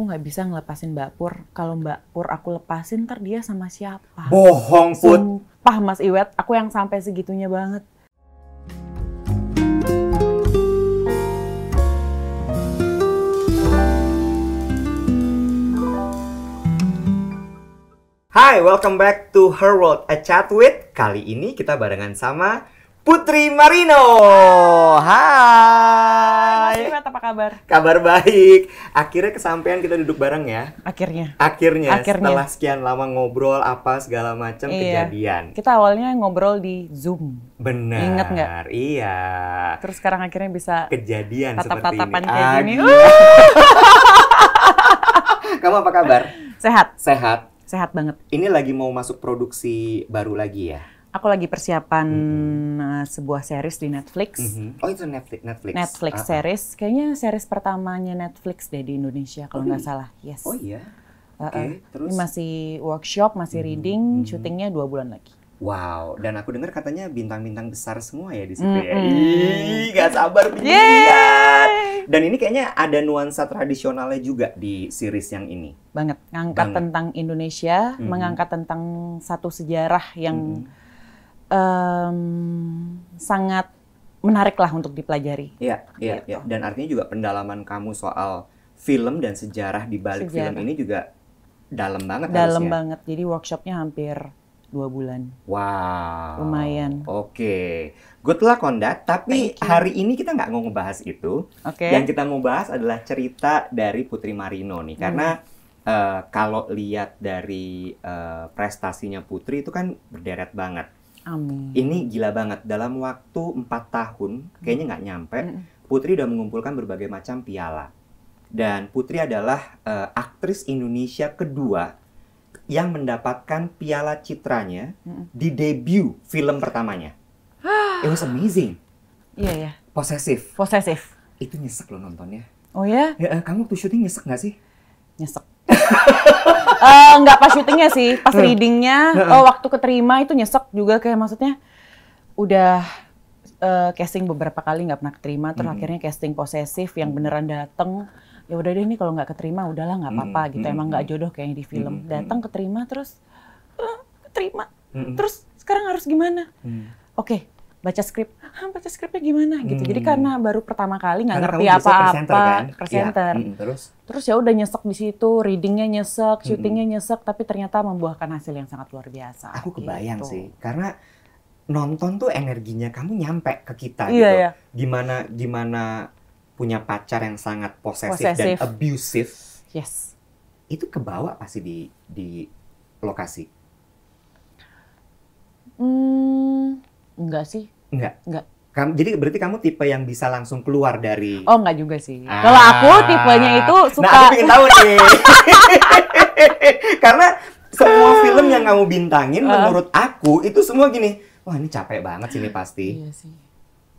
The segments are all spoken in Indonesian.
aku nggak bisa ngelepasin Mbak Pur. Kalau Mbak Pur aku lepasin, ntar dia sama siapa? Bohong, Put. Sumpah Mas Iwet, aku yang sampai segitunya banget. Hai, welcome back to Her World, a chat with. Kali ini kita barengan sama Putri Marino. Mas Hai. Iwet apa kabar? Kabar baik. Akhirnya kesampaian kita duduk bareng ya. Akhirnya. Akhirnya, Akhirnya. setelah sekian lama ngobrol apa segala macam Iya. kejadian. Kita awalnya ngobrol di Zoom. Benar. Ingat nggak? Iya. Terus sekarang akhirnya bisa Kejadian seperti ini. tatap-tatapan kayak gini. Kamu apa kabar? Sehat, Sehat. sehat banget. Ini lagi mau masuk produksi baru lagi ya? Aku lagi persiapan uh, sebuah series di Netflix. Mhm. Oh itu Netflix, Netflix. Netflix ah. series, kayaknya series pertamanya Netflix deh di Indonesia kalau Oh, nggak iya? salah. Yes. Oh iya. Uh-uh. Oke, terus. Ini masih workshop, masih Mhm, reading, mhm. syutingnya dua bulan lagi. Wow, dan aku dengar katanya bintang-bintang besar semua ya di situ ya. Mm-mm. Ih, gak sabar lihat. Dan ini kayaknya ada nuansa tradisionalnya juga di series yang ini. Banget. Ngangkat Banget. tentang Indonesia, Mhm. mengangkat tentang satu sejarah yang Mhm. Em, sangat menarik lah untuk dipelajari. Iya, iya, Gitu. iya. Dan artinya juga pendalaman kamu soal film dan sejarah di balik film Sejarah. ini juga dalam banget Dalam harusnya. banget. Jadi workshopnya hampir dua bulan. Wow. Lumayan. Oke. Good luck on that. Tapi hari ini kita nggak mau ngebahas itu. Oke. Yang kita mau bahas adalah cerita dari Putri Marino nih. Hmm. Karena eh, kalau lihat dari eh, prestasinya Putri itu kan berderet banget. Amin. Ini gila banget. Dalam waktu empat tahun, kayaknya nggak nyampe. Putri udah mengumpulkan berbagai macam piala. Dan Putri adalah eh, aktris Indonesia kedua yang mendapatkan piala citranya di debut film pertamanya. It was amazing. Iya ya. Posesif. Posesif. Itu nyesek loh nontonnya. Oh ya? Ya, eh, kamu waktu syuting nyesek nggak sih? Nyesek. Eh, nggak pas syutingnya sih, pas Hmm. readingnya, oh, waktu keterima itu nyesek juga kayak maksudnya udah eh, casting beberapa kali nggak pernah keterima, terus Hmm. akhirnya casting posesif yang beneran dateng. Ya udah deh ini kalau nggak keterima udahlah nggak apa-apa Hmm, gitu. hmm, Emang nggak hmm. jodoh kayaknya di film. Hmm, Datang keterima terus eh, keterima. Mm-mm. Terus sekarang harus gimana? Hmm. Oke, baca skrip. Hah, baca skripnya gimana gitu. Jadi Hmm. karena baru pertama kali nggak ngerti apa-apa, presenter kan? presenter. Iya. Mm-mm. Terus? Terus ya udah nyesek di situ, readingnya nyesek, syutingnya nyesek, tapi ternyata membuahkan hasil yang sangat luar biasa. Aku kebayang gitu. sih. Karena nonton tuh energinya kamu nyampe ke kita Iya gitu. ya. Gimana gimana punya pacar yang sangat posesif, Posesif. dan abusive. Yes. Itu kebawa pasti di di lokasi. Hmm, enggak sih. Enggak. Enggak. Kamu, jadi berarti kamu tipe yang bisa langsung keluar dari Oh, enggak juga sih. Ah. Kalau aku tipenya itu suka Nah, aku pengen tahu nih. Karena semua film yang kamu bintangin Ah. menurut aku itu semua gini. Wah, ini capek banget sih ini pasti. Iya sih.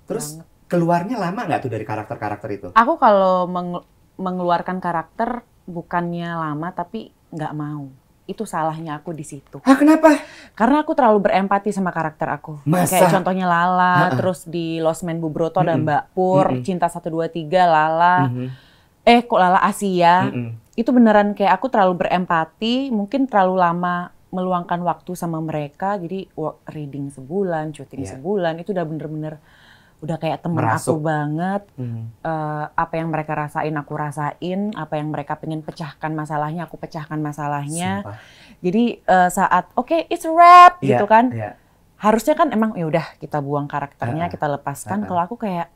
Terus banget. keluarnya lama nggak tuh dari karakter-karakter itu? Aku kalau meng- mengeluarkan karakter bukannya lama tapi nggak mau. Itu salahnya aku di situ. Hah, kenapa? Karena aku terlalu berempati sama karakter aku. Masa? Kayak contohnya Lala, Ha-ha. terus di Lost Man Bubroto ada Mm-mm. Mbak Pur, Mm-mm. Cinta 123 Lala. Mhm. Eh kok Lala Asia? Mm-mm. Itu beneran kayak aku terlalu berempati, mungkin terlalu lama meluangkan waktu sama mereka. Jadi reading sebulan, syuting Iya. sebulan, itu udah bener-bener udah kayak temen Merasuk. aku banget. Mhm. Eh, apa yang mereka rasain aku rasain, apa yang mereka pengen pecahkan masalahnya aku pecahkan masalahnya. Sumpah. Jadi eh, saat oke it's a wrap Iya, gitu kan, iya. harusnya kan emang ya udah kita buang karakternya, Ha-ha. kita lepaskan. Ha-ha. Kalau aku kayak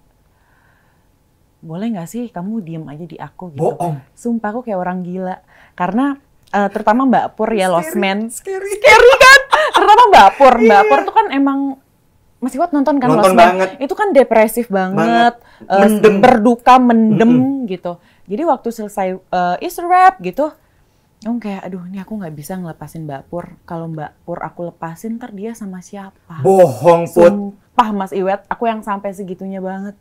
boleh nggak sih kamu diem aja di aku gitu. Bohong. Sumpah aku kayak orang gila. Karena eh, terutama Mbak Pur ya Lost Scary, Man. Scary. Scary kan? terutama Mbak Pur. Mbak Pur tuh kan emang masih kuat nonton kan. Nonton banget. Itu kan depresif banget, eh, Mendem. berduka, mendem gitu. Jadi waktu selesai eh, is a wrap gitu, Om kayak aduh ini aku nggak bisa ngelepasin Mbak Pur. Kalau Mbak Pur aku lepasin ntar dia sama siapa? Bohong, Put. Sumpah Mas Iwet, aku yang sampai segitunya banget.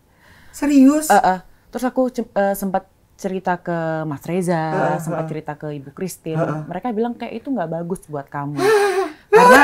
Serius? Eh, eh. Terus aku eh, sempat cerita ke Mas Reza, Heeh, sempat heeh. cerita ke Ibu Christine. Heeh. Mereka bilang kayak itu nggak bagus buat kamu. Karena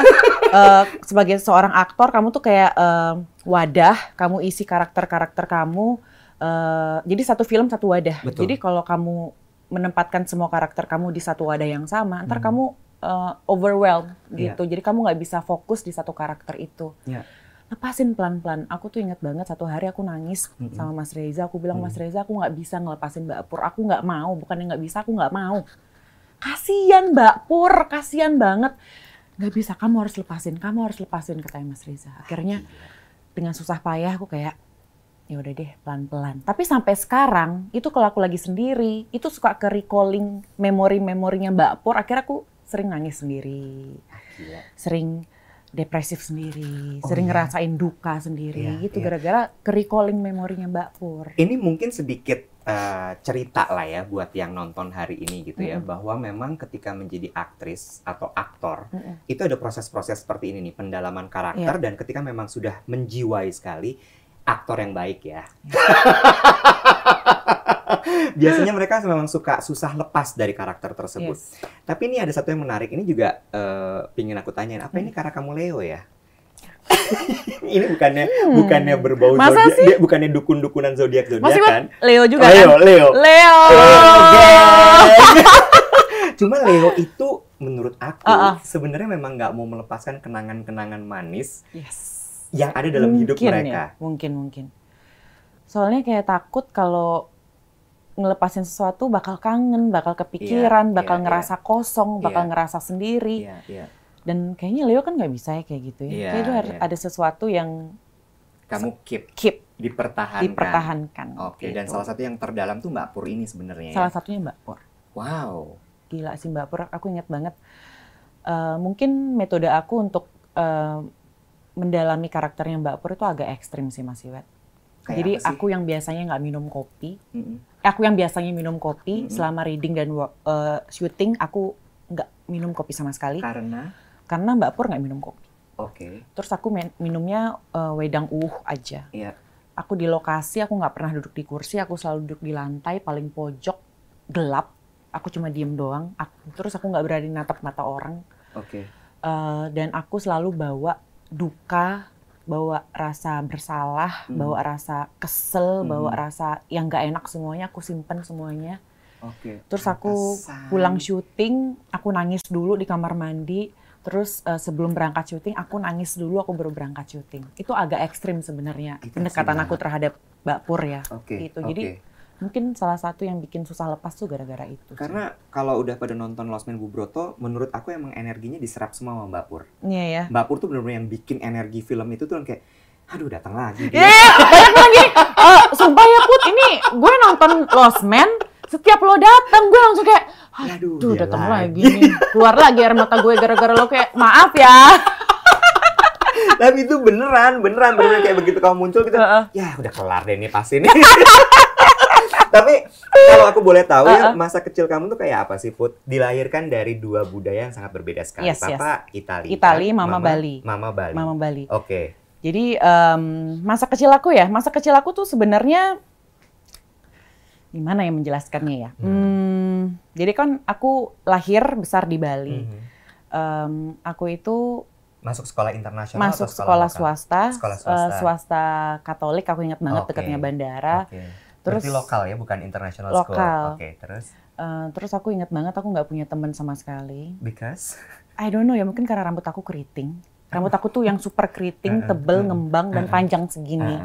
eh, sebagai seorang aktor kamu tuh kayak eh, wadah, kamu isi karakter-karakter kamu. eh, jadi satu film satu wadah. Betul. Jadi kalau kamu menempatkan semua karakter kamu di satu wadah yang sama, ntar Hmm. kamu uh, overwhelmed Iya. gitu. Jadi kamu nggak bisa fokus di satu karakter itu. Iya. Lepasin pelan-pelan. Aku tuh ingat banget satu hari aku nangis Mm-mm. sama Mas Reza. Aku bilang Mm. Mas Reza aku nggak bisa ngelepasin Mbak Pur. Aku nggak mau. Bukannya nggak bisa, aku nggak mau. Kasian Mbak Pur, kasian banget. Nggak bisa, kamu harus lepasin. Kamu harus lepasin katanya Mas Reza. Akhirnya dengan susah payah aku kayak ya udah deh pelan-pelan. Tapi sampai sekarang itu kalau aku lagi sendiri, itu suka ke recalling memori-memorinya Mbak Pur. Akhirnya aku sering nangis sendiri, Gila. sering depresif sendiri, Oh, sering iya? ngerasain duka sendiri Iya, gitu iya. gara-gara ke recalling memorinya Mbak Pur. Ini mungkin sedikit eh, cerita lah ya buat yang nonton hari ini gitu ya, Mm-mm. bahwa memang ketika menjadi aktris atau aktor Mm-mm. itu ada proses-proses seperti ini nih, pendalaman karakter Iya. dan ketika memang sudah menjiwai sekali aktor yang baik ya. Biasanya mereka memang suka susah lepas dari karakter tersebut. Yes. Tapi ini ada satu yang menarik. Ini juga eh, pingin aku tanyain. Apa Hmm. ini karena kamu Leo ya? ini bukannya bukannya berbau Hmm. Masa zodiak, dia bukannya dukun-dukunan zodiak zodiak kan? Leo juga Leo, kan? Leo. Leo. Leo. Cuma Leo itu menurut aku Uh-uh. sebenarnya memang nggak mau melepaskan kenangan-kenangan manis Yes. yang ada dalam hidup Mungkin mereka. Ya, mungkin mungkin. Soalnya kayak takut kalau ngelepasin sesuatu bakal kangen, bakal kepikiran, Iya, bakal iya, ngerasa kosong, bakal Iya. ngerasa sendiri. Iya, iya. Dan kayaknya Leo kan nggak bisa ya kayak gitu ya. Iya, Kayak itu harus iya. ada sesuatu yang Kamu keep keep dipertahankan. dipertahankan. Oke, dan gitu. salah satu yang terdalam tuh Mbak Pur ini sebenarnya. ya. Salah satunya Mbak Pur. Wow. Gila sih Mbak Pur, aku ingat banget. Eh, mungkin metode aku untuk eh, mendalami karakternya Mbak Pur itu agak ekstrim sih Mas Iwet. Kayak Jadi aku yang biasanya nggak minum kopi, Mm-mm. aku yang biasanya minum kopi Mm-mm. selama reading dan wo- eh, syuting aku nggak minum kopi sama sekali Karena karena Mbak Pur nggak minum kopi. oke, Terus aku min- minumnya eh, wedang uh aja. Iya. Aku di lokasi aku nggak pernah duduk di kursi, aku selalu duduk di lantai paling pojok gelap. Aku cuma diem doang. Aku- terus aku nggak berani natap mata orang. oke. Eh, dan aku selalu bawa duka, bawa rasa bersalah, Hmm. bawa rasa kesel, bawa Hmm. rasa yang nggak enak semuanya. Aku simpen semuanya. Oke. Terus aku Pantesan. pulang syuting, aku nangis dulu di kamar mandi. Terus eh, sebelum berangkat syuting, aku nangis dulu, aku baru berangkat syuting. Itu agak ekstrim sebenarnya pendekatan aku terhadap Mbak Pur ya. Oke. Gitu. Jadi mungkin salah satu yang bikin susah lepas tuh gara-gara itu. sih. Karena kalau udah pada nonton Lost Man Bubroto, menurut aku emang energinya diserap semua sama Mbak Pur. Iya ya. Mbak Pur tuh bener-bener yang bikin energi film itu tuh kayak, aduh datang lagi. Iya, dia." banyak banget gini. Eh, sumpah ya Put, ini gue nonton Lost Man, setiap lo datang gue langsung kayak, Aduh, datang lagi." lagi nih. Keluar lagi air mata gue gara-gara lo kayak, maaf ya. Tapi itu beneran, beneran, beneran kayak begitu kamu muncul gitu. Heeh. Ya udah kelar deh nih pasti nih. Tapi kalau aku boleh tahu ya Uh-uh. masa kecil kamu tuh kayak apa sih Put? Dilahirkan dari dua budaya yang sangat berbeda sekali. Yes, yes. Papa Italia, Itali, Mama Bali. Mama Bali. Mama Bali. Oke. Jadi em, masa kecil aku ya, masa kecil aku tuh sebenarnya gimana ya menjelaskannya ya? Hmm. Hmm, jadi kan aku lahir besar di Bali. Mhm. Em, aku itu Masuk sekolah internasional masuk atau sekolah, lokal? swasta, Sekolah eh, swasta. swasta Katolik. Aku ingat banget Oke. dekatnya bandara. Oke. Terus Berarti lokal ya, bukan international school. Lokal. Oke, terus eh, terus aku ingat banget aku nggak punya teman sama sekali. because I don't know ya mungkin karena rambut aku keriting. Rambut aku tuh yang super keriting, tebel, uh-uh, ngembang dan uh-uh. panjang segini.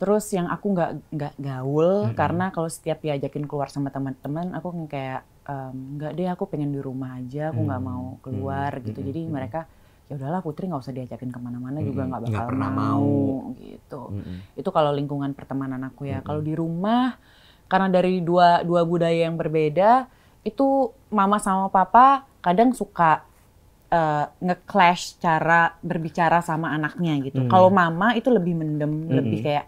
Terus yang aku nggak nggak gaul Mm-mm. karena kalau setiap diajakin keluar sama teman-teman aku kayak "Em, nggak deh aku pengen di rumah aja aku nggak Hmm, mau keluar hmm, gitu hmm, jadi hmm. mereka ya udahlah Putri nggak usah diajakin ke mana-mana juga Hmm, nggak nggak bakal pernah mau, mau. gitu Mm-mm. itu kalau lingkungan pertemanan aku ya Mm-mm. kalau di rumah karena dari dua dua budaya yang berbeda itu mama sama papa kadang suka eh, nge-clash cara berbicara sama anaknya gitu Hmm. kalau mama itu lebih mendem Mm-mm. lebih kayak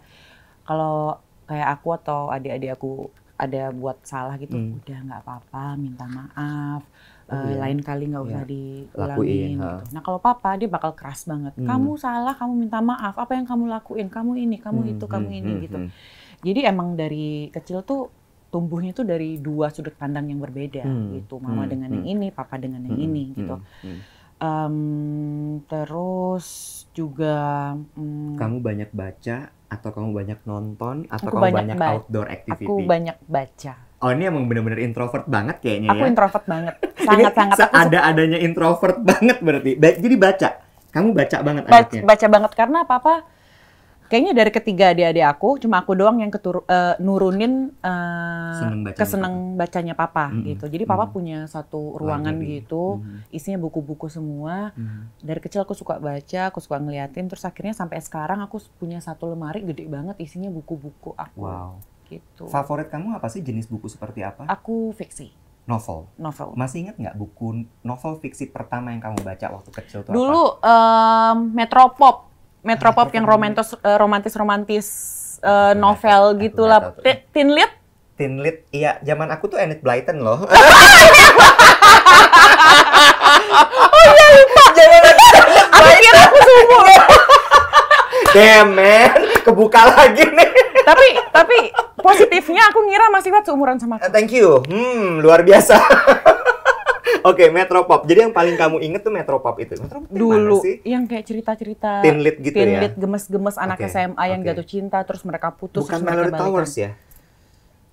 kalau kayak aku atau adik-adik aku ada buat salah gitu Hmm. udah nggak apa-apa minta maaf Oh, Eh, iya. lain kali nggak usah Iya. diulangin Lakuin, ha. gitu. Nah kalau papa dia bakal keras banget. Hmm. Kamu salah, kamu minta maaf. Apa yang kamu lakuin? Kamu ini, kamu Hmm, itu, kamu hmm, ini hmm, gitu. hmm. Jadi emang dari kecil tuh tumbuhnya tuh dari dua sudut pandang yang berbeda Hmm, gitu. Mama hmm, dengan yang hmm. ini, papa dengan yang Mm-mm, ini gitu. mm-mm. Em, terus juga mm, Kamu banyak baca atau kamu banyak nonton atau Aku kamu banyak banyak, ba- outdoor activity? aku banyak baca. Oh ini emang bener-bener introvert banget kayaknya Aku ya. introvert banget. Sangat-sangat. Aku suka Seada-adanya introvert banget berarti. Jadi baca. Kamu baca banget baca, anaknya. baca banget karena apa-apa kayaknya dari ketiga adik-adik aku cuma aku doang yang keturu, eh, nurunin eh, Seneng bacanya keseneng bacanya papa Mm-mm. gitu. Jadi papa Mm. punya satu ruangan gitu, Mhm. isinya buku-buku semua. Mhm. Dari kecil aku suka baca, aku suka ngeliatin terus akhirnya sampai sekarang aku punya satu lemari gede banget isinya buku-buku aku Wow. gitu. Favorit kamu apa sih jenis buku seperti apa? Aku fiksi, Novel. novel. Masih ingat nggak buku novel fiksi pertama yang kamu baca waktu kecil tuh apa? Dulu em, Metropop, Metropop yang romantis romantis-romantis eh, Aku nggak novel aku gitulah. nggak tahu tuh. Ti- Teen Lit Teen Lit, iya zaman aku tuh Enid Blyton loh. Oh iya lupa. aku kira aku seumur. Damn man, kebuka lagi nih. tapi tapi positifnya aku ngira Mas Iwat seumuran sama Uh, aku. Thank you. Hmm, luar biasa. Oke, Metropop. Jadi yang paling kamu inget tuh Metropop itu. Metropop Dulu sih? yang kayak cerita-cerita Teen Lit gitu teen ya? gemes-gemes anak Oke, SMA yang oke. jatuh cinta terus mereka putus Bukan terus mereka Mallory balikan. Towers ya?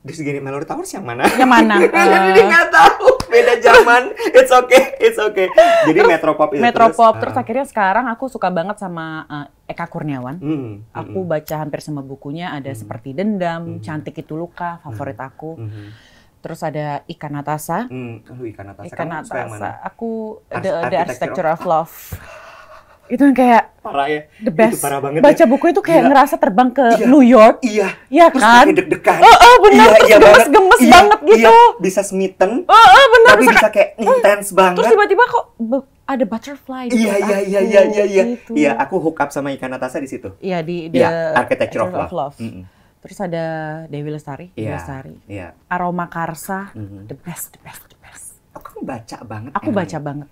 Di segini Mallory Towers yang mana? Yang mana? Jadi nggak tahu. Beda zaman. It's okay. It's okay. Jadi Metropop itu Metropop terus, ah. akhirnya sekarang aku suka banget sama eh, Eka Kurniawan. Hmm, Aku hmm, baca hampir semua bukunya, ada Mhm. seperti Dendam, Mhm. Cantik Itu Luka, favorit aku. hmm, Terus ada Ikan Natasa. hmm. Aduh, ikan atas. Ikan Kamu yang mana? Natasa. Aku Ars- the, the Architecture of Love. Itu yang kayak Parah ya. the best. Itu parah banget Baca ya. buku itu kayak Gila. ngerasa terbang ke Iya. New York. Iya. Iya Terus kan? pakai deg-degan. Oh, oh benar, terus banget. gemes-gemes Iya, banget gitu. Iya, bisa smitten, Oh, oh benar. tapi bisa bisa kayak intens banget. Terus tiba-tiba kok ada butterfly di Iya, iya, aku, iya, iya, iya, iya. gitu. Iya, aku hook up sama ikan Natasha di situ. Iya di the Iya, Architecture of Love. Mm-mm. Terus ada Dewi Lestari, Dewi Iya. Lestari. Iya. Aroma Karsa, Mhm. the best, the best, the best. Oh, kamu baca banget. Aku emang baca ya? banget.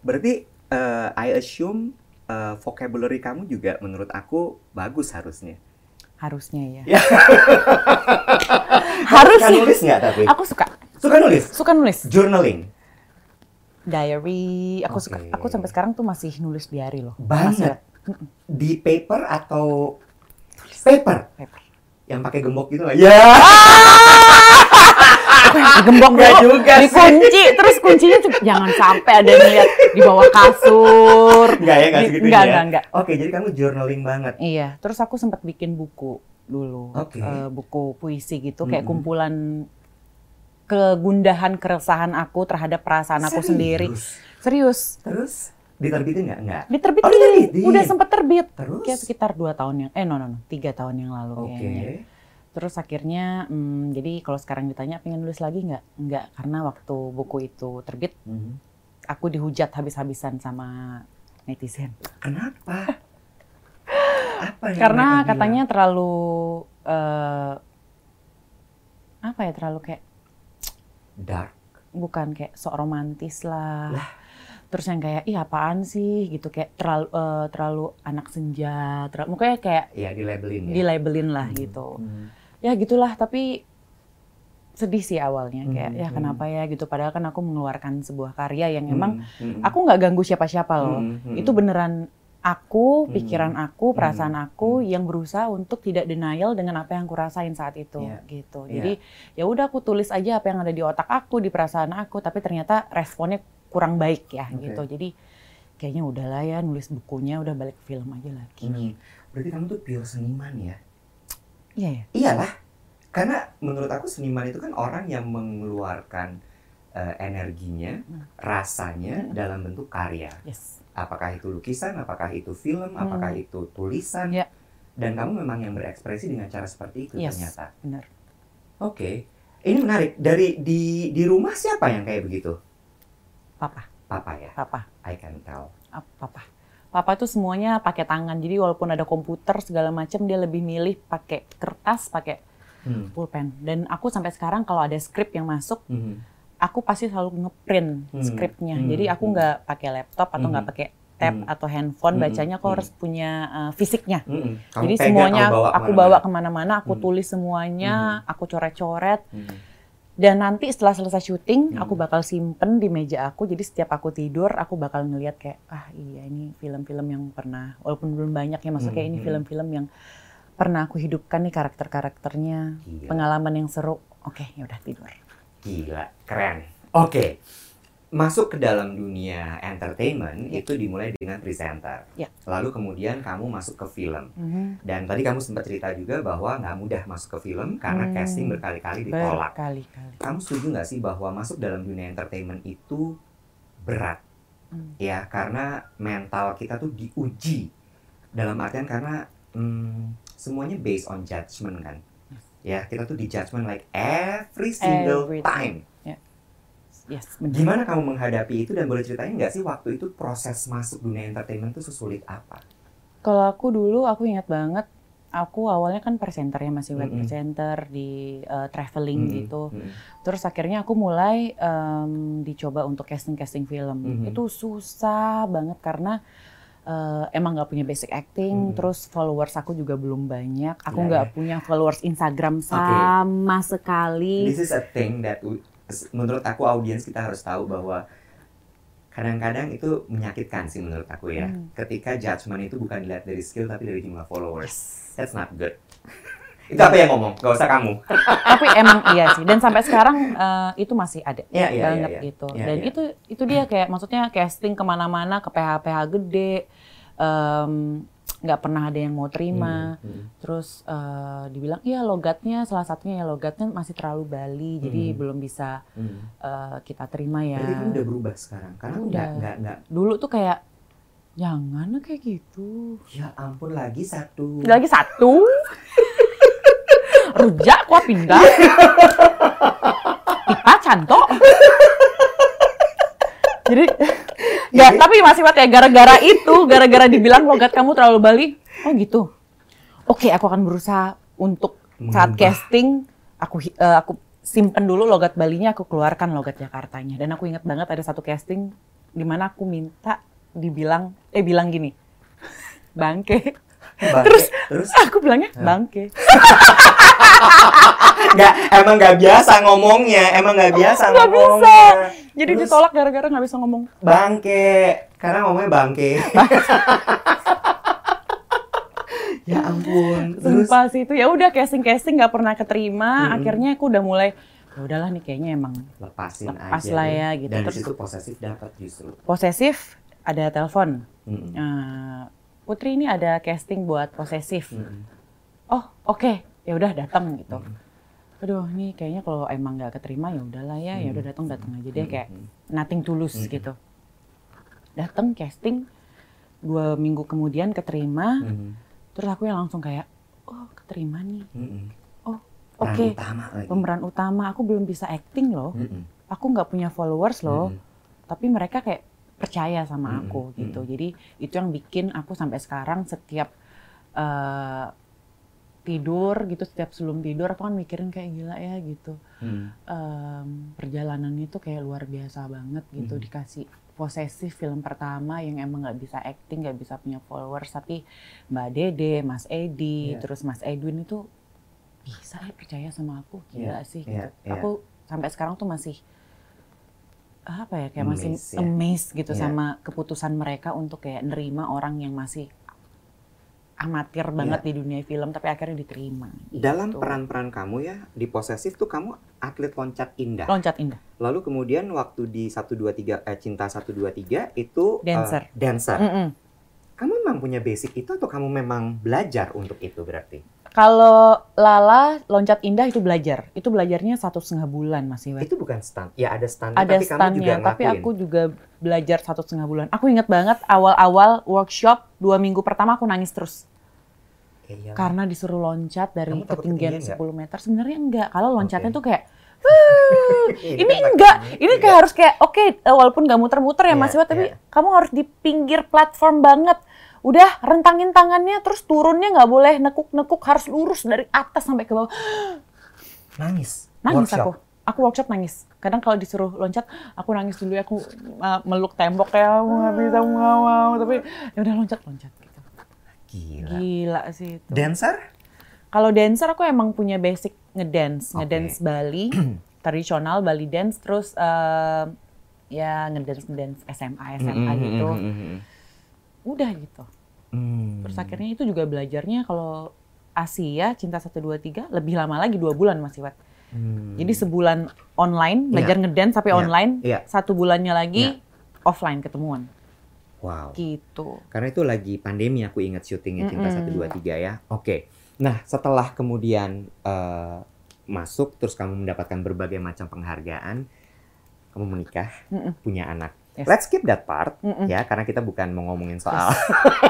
Berarti eh, I assume eh, vocabulary kamu juga menurut aku bagus harusnya. Harusnya ya. Ya. Harus Suka nulis nggak tapi? Aku suka, Suka nulis? suka nulis. Journaling? Diary, aku suka. Oke. Aku sampai sekarang tuh masih nulis diary loh. Banget. Masih Di paper atau paper? paper. Yang pakai gembok gitu nggak? Ya. Gembok Nggak dulu, juga sih. dikunci, terus kuncinya tuh jangan sampai ada yang lihat di bawah kasur. Enggak ya, enggak segitunya enggak, ya? enggak, enggak. Oke, jadi kamu journaling banget. Iya, terus aku sempat bikin buku dulu, Oke. Eh, buku puisi gitu, kayak Mm-mm. kumpulan kegundahan keresahan aku terhadap perasaan aku Serius? sendiri. Serius, Terus diterbitin nggak? Enggak. diterbitin, Oh, diterbitin. udah sempat terbit, Terus? kayak sekitar dua tahun yang, eh no no no, tiga tahun yang lalu Oke. kayaknya. Terus akhirnya, hmm, jadi kalau sekarang ditanya pengen nulis lagi nggak? Nggak, karena waktu buku itu terbit, Mhm. aku dihujat habis-habisan sama netizen. Kenapa? Apa yang Karena mereka bilang? katanya terlalu eh, apa ya terlalu kayak dark. bukan kayak sok romantis lah. Terus yang kayak ih apaan sih gitu kayak terlalu eh, terlalu anak senja, terlalu mukanya kayak Iya, di labelin ya. di labelin lah Hmm. gitu. Hmm. Ya gitulah tapi sedih sih awalnya kayak Hmm, ya hmm. kenapa ya gitu padahal kan aku mengeluarkan sebuah karya yang emang Hmm, hmm. aku nggak ganggu siapa-siapa loh. Hmm, hmm. Itu beneran aku, Hmm. pikiran aku, perasaan Hmm. aku Hmm. yang berusaha untuk tidak denial dengan apa yang aku rasain saat itu Iya. gitu. Iya. Jadi ya udah aku tulis aja apa yang ada di otak aku, di perasaan aku, tapi ternyata responnya kurang baik ya Oke. gitu. Jadi kayaknya udahlah ya nulis bukunya udah balik ke film aja lagi. Hmm. Berarti kamu tuh pure seniman ya? Iya ya. Iyalah. Karena menurut aku seniman itu kan orang yang mengeluarkan eh, energinya, Hmm. rasanya Hmm. dalam bentuk karya. Yes. Apakah itu lukisan, apakah itu film, Hmm. apakah itu tulisan. Ya. Dan kamu memang yang berekspresi dengan cara seperti itu Yes. ternyata. Benar. Oke. Ini menarik. Dari di di rumah siapa yang kayak begitu? Papa, Papa ya. papa, I can tell. Ah, papa. Papa tuh semuanya pakai tangan. Jadi walaupun ada komputer segala macam dia lebih milih pakai kertas, pakai Hmm. pulpen. Dan aku sampai sekarang kalau ada skrip yang masuk Hmm. aku pasti selalu ngeprint Hmm. skripnya. Hmm. Jadi aku Hmm. nggak pakai laptop atau nggak Hmm. pakai tab Hmm. atau handphone. Hmm. Bacanya aku Hmm. harus punya uh, fisiknya. Hmm. Kamu Jadi semuanya aku bawa ke mana-mana, aku Hmm. tulis semuanya, aku coret-coret. Hmm. Dan nanti setelah selesai syuting, Hmm. aku bakal simpen di meja aku. Jadi setiap aku tidur, aku bakal ngeliat kayak, ah iya ini film-film yang pernah, walaupun belum banyak ya, maksudnya kayak ini Hmm. film-film yang pernah aku hidupkan nih karakter-karakternya, pengalaman yang seru. Oke, ya udah tidur. Gila, keren. Oke. Masuk ke dalam dunia entertainment Ya. itu dimulai dengan presenter. Ya. Lalu kemudian kamu masuk ke film. Mhm. Dan tadi kamu sempat cerita juga bahwa nggak mudah masuk ke film karena Hmm. casting berkali-kali ditolak. Berkali-kali. Kamu setuju nggak sih bahwa masuk dalam dunia entertainment itu berat? Hmm. Ya, karena mental kita tuh diuji. Dalam artian karena hmm, semuanya based on judgment kan. Ya, kita tuh di judgment like every single Every time. Yes, benar. Gimana kamu menghadapi itu dan boleh ceritain nggak sih waktu itu proses masuk dunia entertainment itu sesulit apa? Kalau aku dulu, aku ingat banget, aku awalnya kan presenter ya, masih web Mm-mm. presenter di uh, traveling Mm-mm, gitu. mm-mm. Terus akhirnya aku mulai em, dicoba untuk casting-casting film. Mhm. Itu susah banget karena eh, emang nggak punya basic acting, Mhm. terus followers aku juga belum banyak. Aku Ya, nggak ya. punya followers Instagram sama sekali. This is a thing that we- menurut aku audiens kita harus tahu bahwa kadang-kadang itu menyakitkan sih menurut aku ya. Hmm. Ketika judgment itu bukan dilihat dari skill tapi dari jumlah followers. Yes. That's not good. itu apa yang ngomong? Gak usah kamu. Tapi emang iya sih. Dan sampai sekarang eh, itu masih ada Iya, iya, banget iya, iya. gitu. Iya, Dan iya. itu itu dia kayak maksudnya casting ke mana-mana ke PH-PH gede. em, nggak pernah ada yang mau terima. Hmm, hmm. Terus eh, dibilang iya logatnya salah satunya ya logatnya masih terlalu Bali jadi Hmm. belum bisa Hmm. eh, kita terima ya. Kamu udah berubah sekarang karena Udah. nggak nggak Dulu tuh kayak jangan kayak gitu. ya ampun lagi satu. Lagi satu. Rujak kuah pindah. Kita canto. Jadi ya tapi masih buat ya gara-gara itu, gara-gara dibilang logat kamu terlalu Bali. Oh gitu. Oke, aku akan berusaha untuk saat Mengubah. casting aku eh, aku simpen dulu logat Balinya, aku keluarkan logat Jakartanya. Dan aku ingat banget ada satu casting di mana aku minta dibilang eh bilang gini. Bangke. Bangke. Terus- terus Aku bilangnya bangke. nggak emang nggak biasa ngomongnya, emang nggak biasa Nggak ngomongnya. Jadi Terus- ditolak gara-gara nggak bisa ngomong. Bangke, karena ngomongnya bangke. ya ampun. Terus Sumpah sih itu ya udah casting casting nggak pernah keterima. Mm-mm. Akhirnya aku udah mulai ya udahlah nih kayaknya emang lepasin Lepas aja. lah ya, gitu. Dan Terus- situ posesif dapat justru. posesif. Ada telepon. Mm-mm. Eh, Putri ini ada casting buat posesif. Mm-mm. Oh oke ya udah datang gitu. Mm-mm. Aduh nih kayaknya kalau emang nggak keterima ya udahlah ya ya udah datang datang aja deh kayak Mm-mm. nothing tulus Mm-mm. gitu. Datang casting dua minggu kemudian keterima. Mm-mm. Terus aku yang langsung kayak oh keterima nih. Mm-mm. Oke. Peran utama lagi. pemeran utama aku belum bisa acting loh Mm-mm. aku nggak punya followers loh Mm-mm. tapi mereka kayak percaya sama Mm-mm, aku gitu mm-mm. jadi itu yang bikin aku sampai sekarang setiap eh, tidur gitu setiap sebelum tidur aku kan mikirin kayak gila ya gitu Mm. Em, perjalanan itu kayak luar biasa banget gitu Mhm. dikasih posesif film pertama yang emang nggak bisa acting nggak bisa punya followers tapi Mbak Dede Mas Edi Iya. terus Mas Edwin itu bisa ya percaya sama aku gila sih gitu. iya, iya. aku sampai sekarang tuh masih apa ya kayak masih Amazed, ya. amazed gitu Iya. sama keputusan mereka untuk kayak nerima orang yang masih amatir banget di dunia film tapi akhirnya diterima Iya. Dalam gitu. peran-peran kamu ya di posesif tuh kamu atlet loncat indah. loncat indah Lalu kemudian waktu di 123 eh, cinta 123 itu eh, Dancer. dancer. Mm-mm. Kamu memang punya basic itu atau kamu memang belajar untuk itu berarti? Kalau Lala loncat indah itu belajar, itu belajarnya satu setengah bulan masih Wet. Itu bukan stunt. Ya ada stunt Ada tapi kamu juga tapi aku juga belajar satu setengah bulan. Aku ingat banget awal-awal workshop dua minggu pertama aku nangis terus Iya. karena disuruh loncat dari ketinggian ketinggian 10 meter. Sebenarnya enggak. Kalau loncatnya Oke. tuh kayak "Wuh, ini enggak, ini kayak ya. harus kayak oke eh, walaupun nggak muter-muter ya Iya, Mas Iwa, tapi iya. kamu harus di pinggir platform banget. Udah rentangin tangannya, terus turunnya nggak boleh nekuk-nekuk, harus lurus dari atas sampai ke bawah. nangis. Nangis Workshop. aku. Aku workshop nangis. Kadang kalau disuruh loncat, aku nangis dulu ya. Aku uh, meluk tembok kayak aku nggak bisa, aku nggak mau. Tapi ya udah loncat, loncat. Gitu. Gila. Gila sih itu. Dancer? Kalau dancer aku emang punya basic ngedance, ngedance Bali, tradisional Bali dance. Terus eh, ya ngedance ngedance SMA SMA Mm-mm, gitu. mm-mm, mm-mm. Udah gitu. Hmm. Terus akhirnya itu juga belajarnya kalau Asia Cinta 123 lebih lama lagi dua bulan masih Wat. Hmm. Jadi sebulan online belajar ngedance sampai Iya. online, Iya. satu bulannya lagi offline ketemuan. Wow. Gitu. Karena itu lagi pandemi aku ingat syutingnya Cinta. 1, 2, 3 ya. Oke. Nah setelah kemudian eh, masuk terus kamu mendapatkan berbagai macam penghargaan, kamu menikah, Mm-mm. punya anak. Yes. Let's skip that part Mm-mm. ya karena kita bukan mau ngomongin soal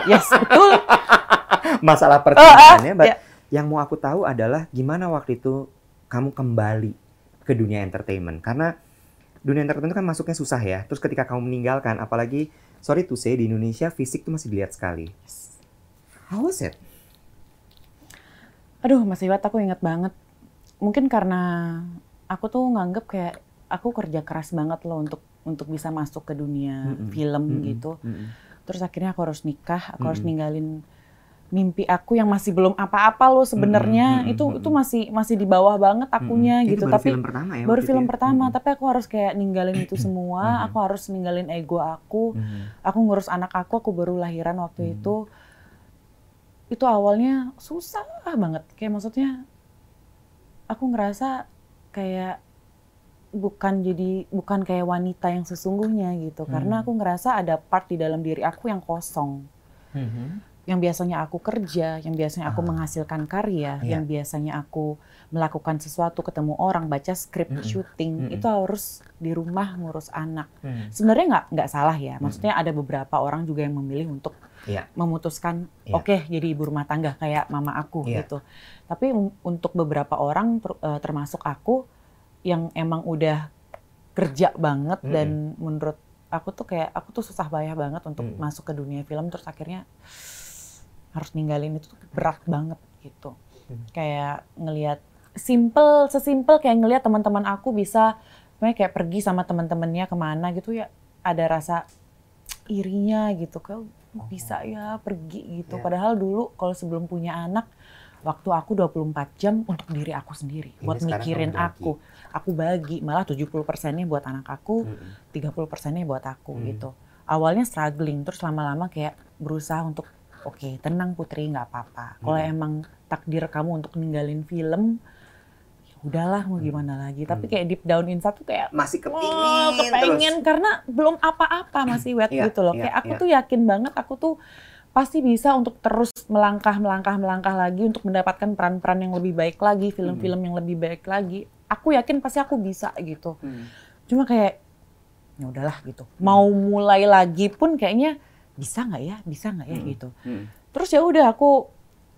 Yes, betul. masalah Oh, percintaannya. but ya. Yang mau aku tahu adalah gimana waktu itu kamu kembali ke dunia entertainment karena dunia entertainment itu kan masuknya susah ya. Terus ketika kamu meninggalkan, apalagi sorry to say di Indonesia fisik tuh masih dilihat sekali. How was it? Aduh, Mas Iwat, aku inget banget. Mungkin karena aku tuh nganggep kayak aku kerja keras banget loh untuk untuk bisa masuk ke dunia Mm-mm. film Mm-mm. gitu. Mm-mm. Terus akhirnya aku harus nikah, aku harus Mm-mm. ninggalin mimpi aku yang masih belum apa-apa loh sebenarnya. Mm-mm. Itu Mm-mm. itu masih masih di bawah banget akunya Mm-mm. gitu. Itu baru Tapi film pertama ya. baru film itu ya? pertama, Mm-mm. tapi aku harus kayak ninggalin itu semua. Mhm. Aku harus ninggalin ego aku. Mhm. Aku ngurus anak aku, aku baru lahiran waktu Hmm. itu. Itu awalnya susah banget. Kayak maksudnya aku ngerasa kayak bukan jadi bukan kayak wanita yang sesungguhnya gitu. Karena Hmm. aku ngerasa ada part di dalam diri aku yang kosong. Mhm. Yang biasanya aku kerja, yang biasanya aku Ah. menghasilkan karya, Iya. yang biasanya aku melakukan sesuatu, ketemu orang, baca skrip, Mm-mm. syuting, Mm-mm. itu harus di rumah ngurus anak Mhm. sebenarnya nggak nggak salah ya. Maksudnya ada beberapa orang juga yang memilih untuk Iya. memutuskan Iya. oke jadi ibu rumah tangga kayak mama aku Iya. gitu. Tapi un- untuk beberapa orang ter- eh, termasuk aku yang emang udah kerja banget Mm-mm. dan menurut aku tuh kayak aku tuh susah payah banget untuk Mm. masuk ke dunia film terus akhirnya harus ninggalin itu tuh berat banget gitu. Mm. Kayak ngelihat simple sesimpel kayak ngelihat teman-teman aku bisa kayak pergi sama teman-temannya ke mana gitu ya ada rasa irinya gitu kau bisa ya pergi gitu Iya. padahal dulu kalau sebelum punya anak waktu aku 24 jam untuk diri aku sendiri Ini buat mikirin aku aku bagi malah 70 persennya buat anak aku Mhm. 30 persennya buat aku Hmm. gitu awalnya struggling terus lama-lama kayak berusaha untuk oke tenang putri nggak apa-apa kalau Hmm. emang takdir kamu untuk ninggalin film ya udahlah mau gimana lagi tapi Hmm. kayak deep down inside tuh kayak Masih kepingin, Oh, kepengen terus. karena belum apa-apa masih wet Iya, gitu loh. iya, Kayak aku iya. tuh yakin banget aku tuh pasti bisa untuk terus melangkah melangkah melangkah lagi untuk mendapatkan peran-peran yang lebih baik lagi, film-film Hmm. yang lebih baik lagi. Aku yakin pasti aku bisa gitu. Mhm. Cuma kayak ya udahlah gitu. Mau mulai lagi pun kayaknya bisa nggak ya, bisa nggak ya Hmm. gitu. Mhm. Terus ya udah aku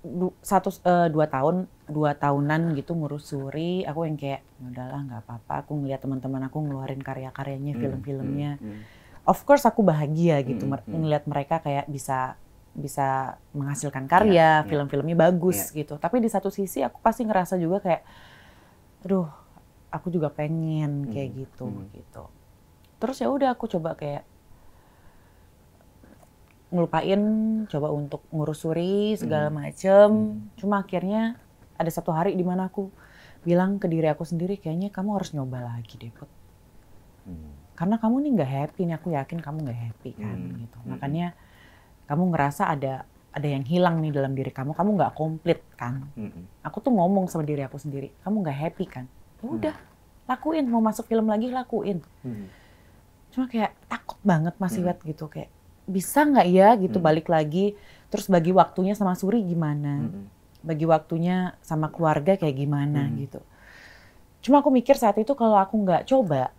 du- satu eh, dua tahun dua tahunan gitu ngurus suri aku yang kayak "Ya udahlah nggak apa-apa aku ngeliat teman-teman aku ngeluarin karya-karyanya Mhm. film-filmnya Mhm. of course aku bahagia gitu Hmm, hmm. ngeliat mereka kayak bisa bisa menghasilkan karya iya. film-filmnya bagus gitu tapi di satu sisi aku pasti ngerasa juga kayak aduh aku juga pengen kayak Hmm, gitu hmm. gitu terus ya udah aku coba kayak ngelupain coba untuk ngurus suri segala Hmm. macem Hmm. cuma akhirnya ada satu hari di mana aku bilang ke diri aku sendiri kayaknya kamu harus nyoba lagi deh Put. Mhm. karena kamu nih nggak happy nih aku yakin kamu nggak happy kan Hmm. gitu Hmm. makanya kamu ngerasa ada ada yang hilang nih dalam diri kamu kamu nggak komplit kan Mhm. aku tuh ngomong sama diri aku sendiri kamu nggak happy kan ya Hmm. udah lakuin mau masuk film lagi lakuin Mhm. cuma kayak takut banget masih Hmm. wet gitu kayak bisa nggak ya gitu Hmm. balik lagi terus bagi waktunya sama Suri gimana Mhm. bagi waktunya sama keluarga kayak gimana Hmm. gitu cuma aku mikir saat itu kalau aku nggak coba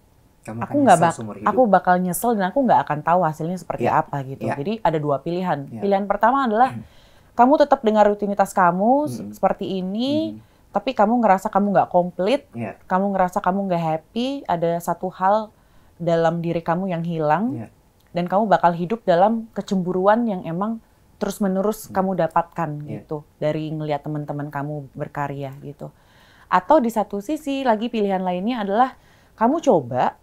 Kamu aku nggak bak aku bakal nyesel dan aku nggak akan tahu hasilnya seperti Iya, apa gitu. iya. Jadi ada dua pilihan. Iya. Pilihan pertama adalah kamu tetap dengan rutinitas kamu Mm-mm. seperti ini, Mhm. Tapi kamu ngerasa kamu nggak komplit, Iya. kamu ngerasa kamu nggak happy, ada satu hal dalam diri kamu yang hilang, Iya. dan kamu bakal hidup dalam kecemburuan yang emang terus menerus Hmm. kamu dapatkan Iya. gitu dari ngelihat teman-teman kamu berkarya gitu. Atau di satu sisi lagi pilihan lainnya adalah kamu coba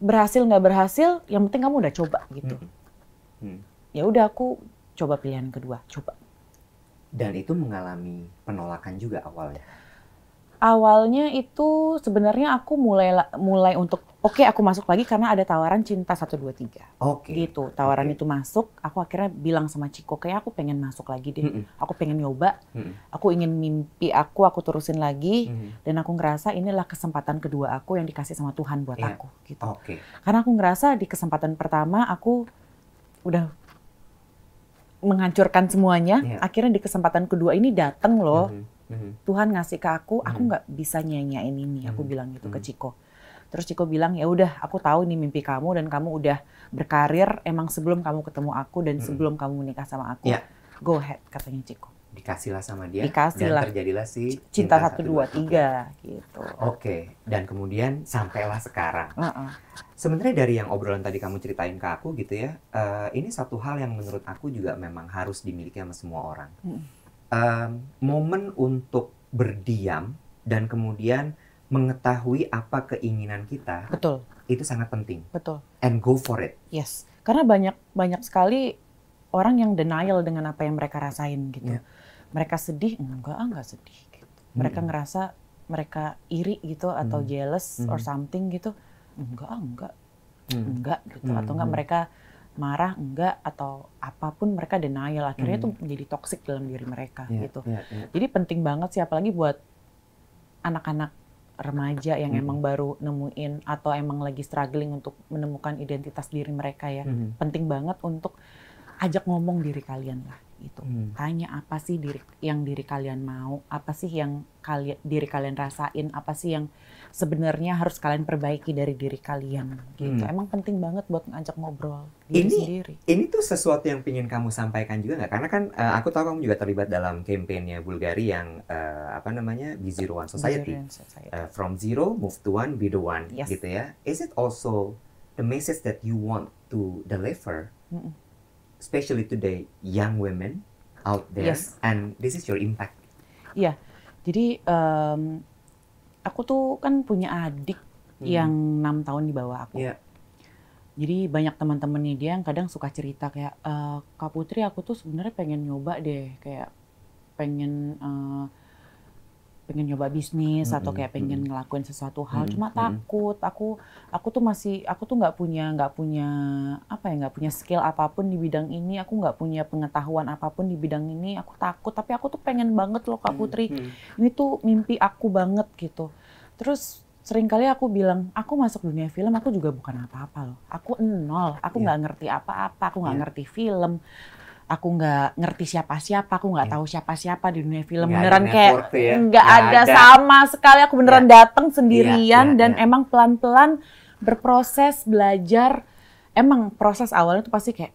berhasil nggak berhasil, yang penting kamu udah coba gitu. Mhm. Hmm. Ya udah aku coba pilihan kedua, coba. Dan itu mengalami penolakan juga awalnya. awalnya itu sebenarnya aku mulai la- mulai untuk oke aku masuk lagi karena ada tawaran cinta 123 Oke. gitu tawaran Oke. itu masuk aku akhirnya bilang sama Ciko kayak aku pengen masuk lagi deh Mm-mm. aku pengen nyoba Mm-mm. aku ingin mimpi aku aku terusin lagi Mhm. dan aku ngerasa inilah kesempatan kedua aku yang dikasih sama Tuhan buat Iya. aku gitu Oke. karena aku ngerasa di kesempatan pertama aku udah menghancurkan semuanya Iya. akhirnya di kesempatan kedua ini dateng loh Mhm. Mhm. Tuhan ngasih ke aku, aku Mhm. nggak bisa nyanyain ini. Aku Mhm. bilang gitu ke Mhm. Ciko. Terus Ciko bilang, ya udah, aku tahu ini mimpi kamu dan kamu udah berkarir emang sebelum kamu ketemu aku dan Mhm. sebelum kamu menikah sama aku. Iya. Go ahead, katanya Ciko. Dikasihlah sama dia. Dikasihlah. Dan terjadilah si Cinta satu dua tiga gitu. Oke. Dan kemudian sampailah sekarang. Heeh. Sebenarnya dari yang obrolan tadi kamu ceritain ke aku gitu ya, eh, ini satu hal yang menurut aku juga memang harus dimiliki sama semua orang. Mm. Em, momen untuk berdiam dan kemudian mengetahui apa keinginan kita Betul, itu sangat penting. betul. And go for it. Yes. Karena banyak banyak sekali orang yang denial dengan apa yang mereka rasain gitu. Iya. Mereka sedih, enggak, ah, enggak sedih gitu. Mereka Mm-mm. ngerasa mereka iri gitu atau Mm. jealous or Mm. something gitu. Enggak, ah, enggak. Hmm. enggak gitu Hmm, atau enggak hmm. mereka marah enggak atau apa pun mereka denial akhirnya Hmm. itu menjadi toxic dalam diri mereka Iya, gitu iya, iya. jadi penting banget sih apalagi buat anak-anak remaja yang Hmm. emang baru nemuin atau emang lagi struggling untuk menemukan identitas diri mereka ya Mhm. penting banget untuk ajak ngomong diri kalian lah gitu Hmm. tanya apa sih diri yang diri kalian mau apa sih yang kalian diri kalian rasain apa sih yang sebenarnya harus kalian perbaiki dari diri kalian gitu Hmm. emang penting banget buat ngajak ngobrol diri Ini- sendiri Ini tuh sesuatu yang ingin kamu sampaikan juga nggak? Karena kan eh, aku tahu kamu juga terlibat dalam kampanye Bulgari yang eh, apa namanya di Zero One Society. Zero Society. Eh, from zero move to one, be the one, Yes. gitu ya. Is it also the message that you want to deliver. Especially today young women out there, Yes. and this is your impact. jadi em, aku tuh kan punya adik Hmm. yang enam tahun di bawah aku Iya. jadi banyak teman-temannya dia yang kadang suka cerita kayak "Eh, kak Putri aku tuh sebenarnya pengen nyoba deh kayak pengen eh, pengen nyoba bisnis atau Mm-mm, kayak pengen ngelakuin sesuatu hal Mm-mm, cuma mm-mm. takut aku aku tuh masih aku tuh nggak punya nggak punya apa ya nggak punya skill apa pun di bidang ini aku nggak punya pengetahuan apa pun di bidang ini aku takut tapi aku tuh pengen banget loh kak Putri Hmm. ini tuh mimpi aku banget gitu. Terus sering kali aku bilang, aku masuk dunia film, aku juga bukan apa-apa loh. Aku nol, aku Iya. nggak ngerti apa-apa, aku nggak Iya. ngerti film, aku nggak ngerti siapa-siapa, aku nggak Iya. tahu siapa-siapa di dunia film. Ada beneran kayak ya. nggak Nggak ada, ada. sama sekali. Aku beneran datang sendirian iya, dan iya. emang pelan-pelan berproses belajar. Emang proses awalnya tuh pasti kayak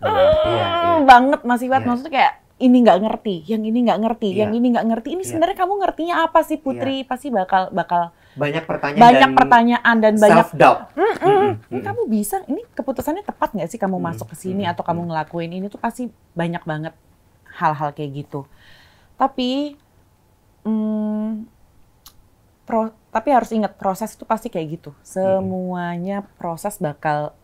Iya, iya, iya. "Hmm," banget Mas Iwat, Iya. maksudnya kayak ini nggak ngerti, yang ini nggak ngerti, Iya. yang ini nggak ngerti. Ini Iya. sebenarnya kamu ngertinya apa sih Putri? Pasti bakal bakal Banyak pertanyaan banyak dan pertanyaan dan banyak self doubt. "Mm-mm, ini kamu bisa ini keputusannya tepat nggak sih kamu Mm, masuk ke sini mm, atau kamu mm. ngelakuin ini tuh pasti banyak banget hal-hal kayak gitu. Tapi mm, pro- tapi harus ingat proses itu pasti kayak gitu. Semuanya proses bakal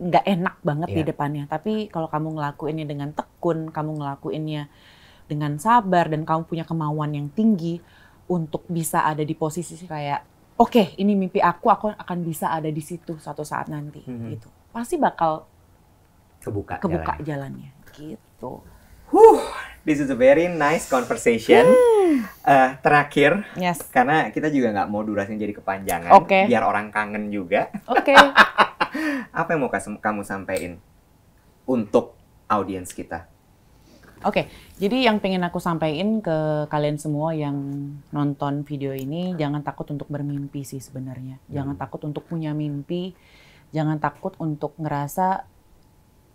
nggak enak banget di Iya. depannya. Tapi kalau kamu ngelakuinnya dengan tekun, kamu ngelakuinnya dengan sabar dan kamu punya kemauan yang tinggi untuk bisa ada di posisi kayak oke ini mimpi aku aku akan bisa ada di situ suatu saat nanti Mhm. gitu. Pasti bakal Kebuka, kebuka jalannya. jalannya gitu. This is a very nice conversation. Eh, terakhir, Yes. karena kita juga nggak mau durasinya jadi kepanjangan, Oke. biar orang kangen juga. Oke. Apa yang mau kamu sampaikan untuk audiens kita? Oke, jadi yang pengen aku sampaikan ke kalian semua yang nonton video ini, jangan takut untuk bermimpi sih sebenarnya. Jangan Hmm. takut untuk punya mimpi, jangan takut untuk ngerasa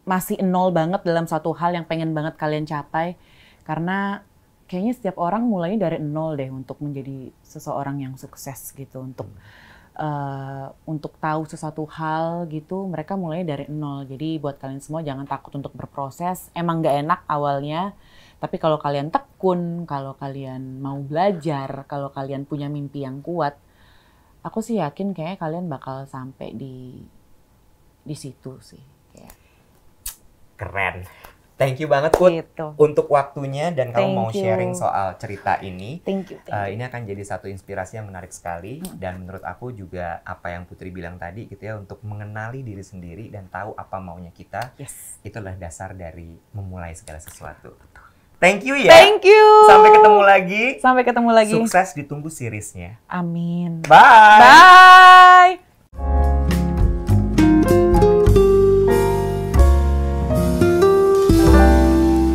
masih nol banget dalam satu hal yang pengen banget kalian capai. Karena kayaknya setiap orang mulainya dari nol deh untuk menjadi seseorang yang sukses gitu. Untuk eh, untuk tahu sesuatu hal gitu, mereka mulai dari nol. Jadi buat kalian semua jangan takut untuk berproses. Emang nggak enak awalnya, tapi kalau kalian tekun, kalau kalian mau belajar, kalau kalian punya mimpi yang kuat, aku sih yakin kayaknya kalian bakal sampai di di situ sih. Kayak Keren. Thank you banget Put Gitu. untuk waktunya dan kamu Thank mau you. sharing soal cerita ini. Thank you. Thank you. ini akan jadi satu inspirasi yang menarik sekali dan menurut aku juga apa yang Putri bilang tadi gitu ya untuk mengenali diri sendiri dan tahu apa maunya kita Yes. itu adalah dasar dari memulai segala sesuatu. Thank you ya. Thank you. Sampai ketemu lagi. Sampai ketemu lagi. Sukses ditunggu seriesnya. Amin. Bye. Bye.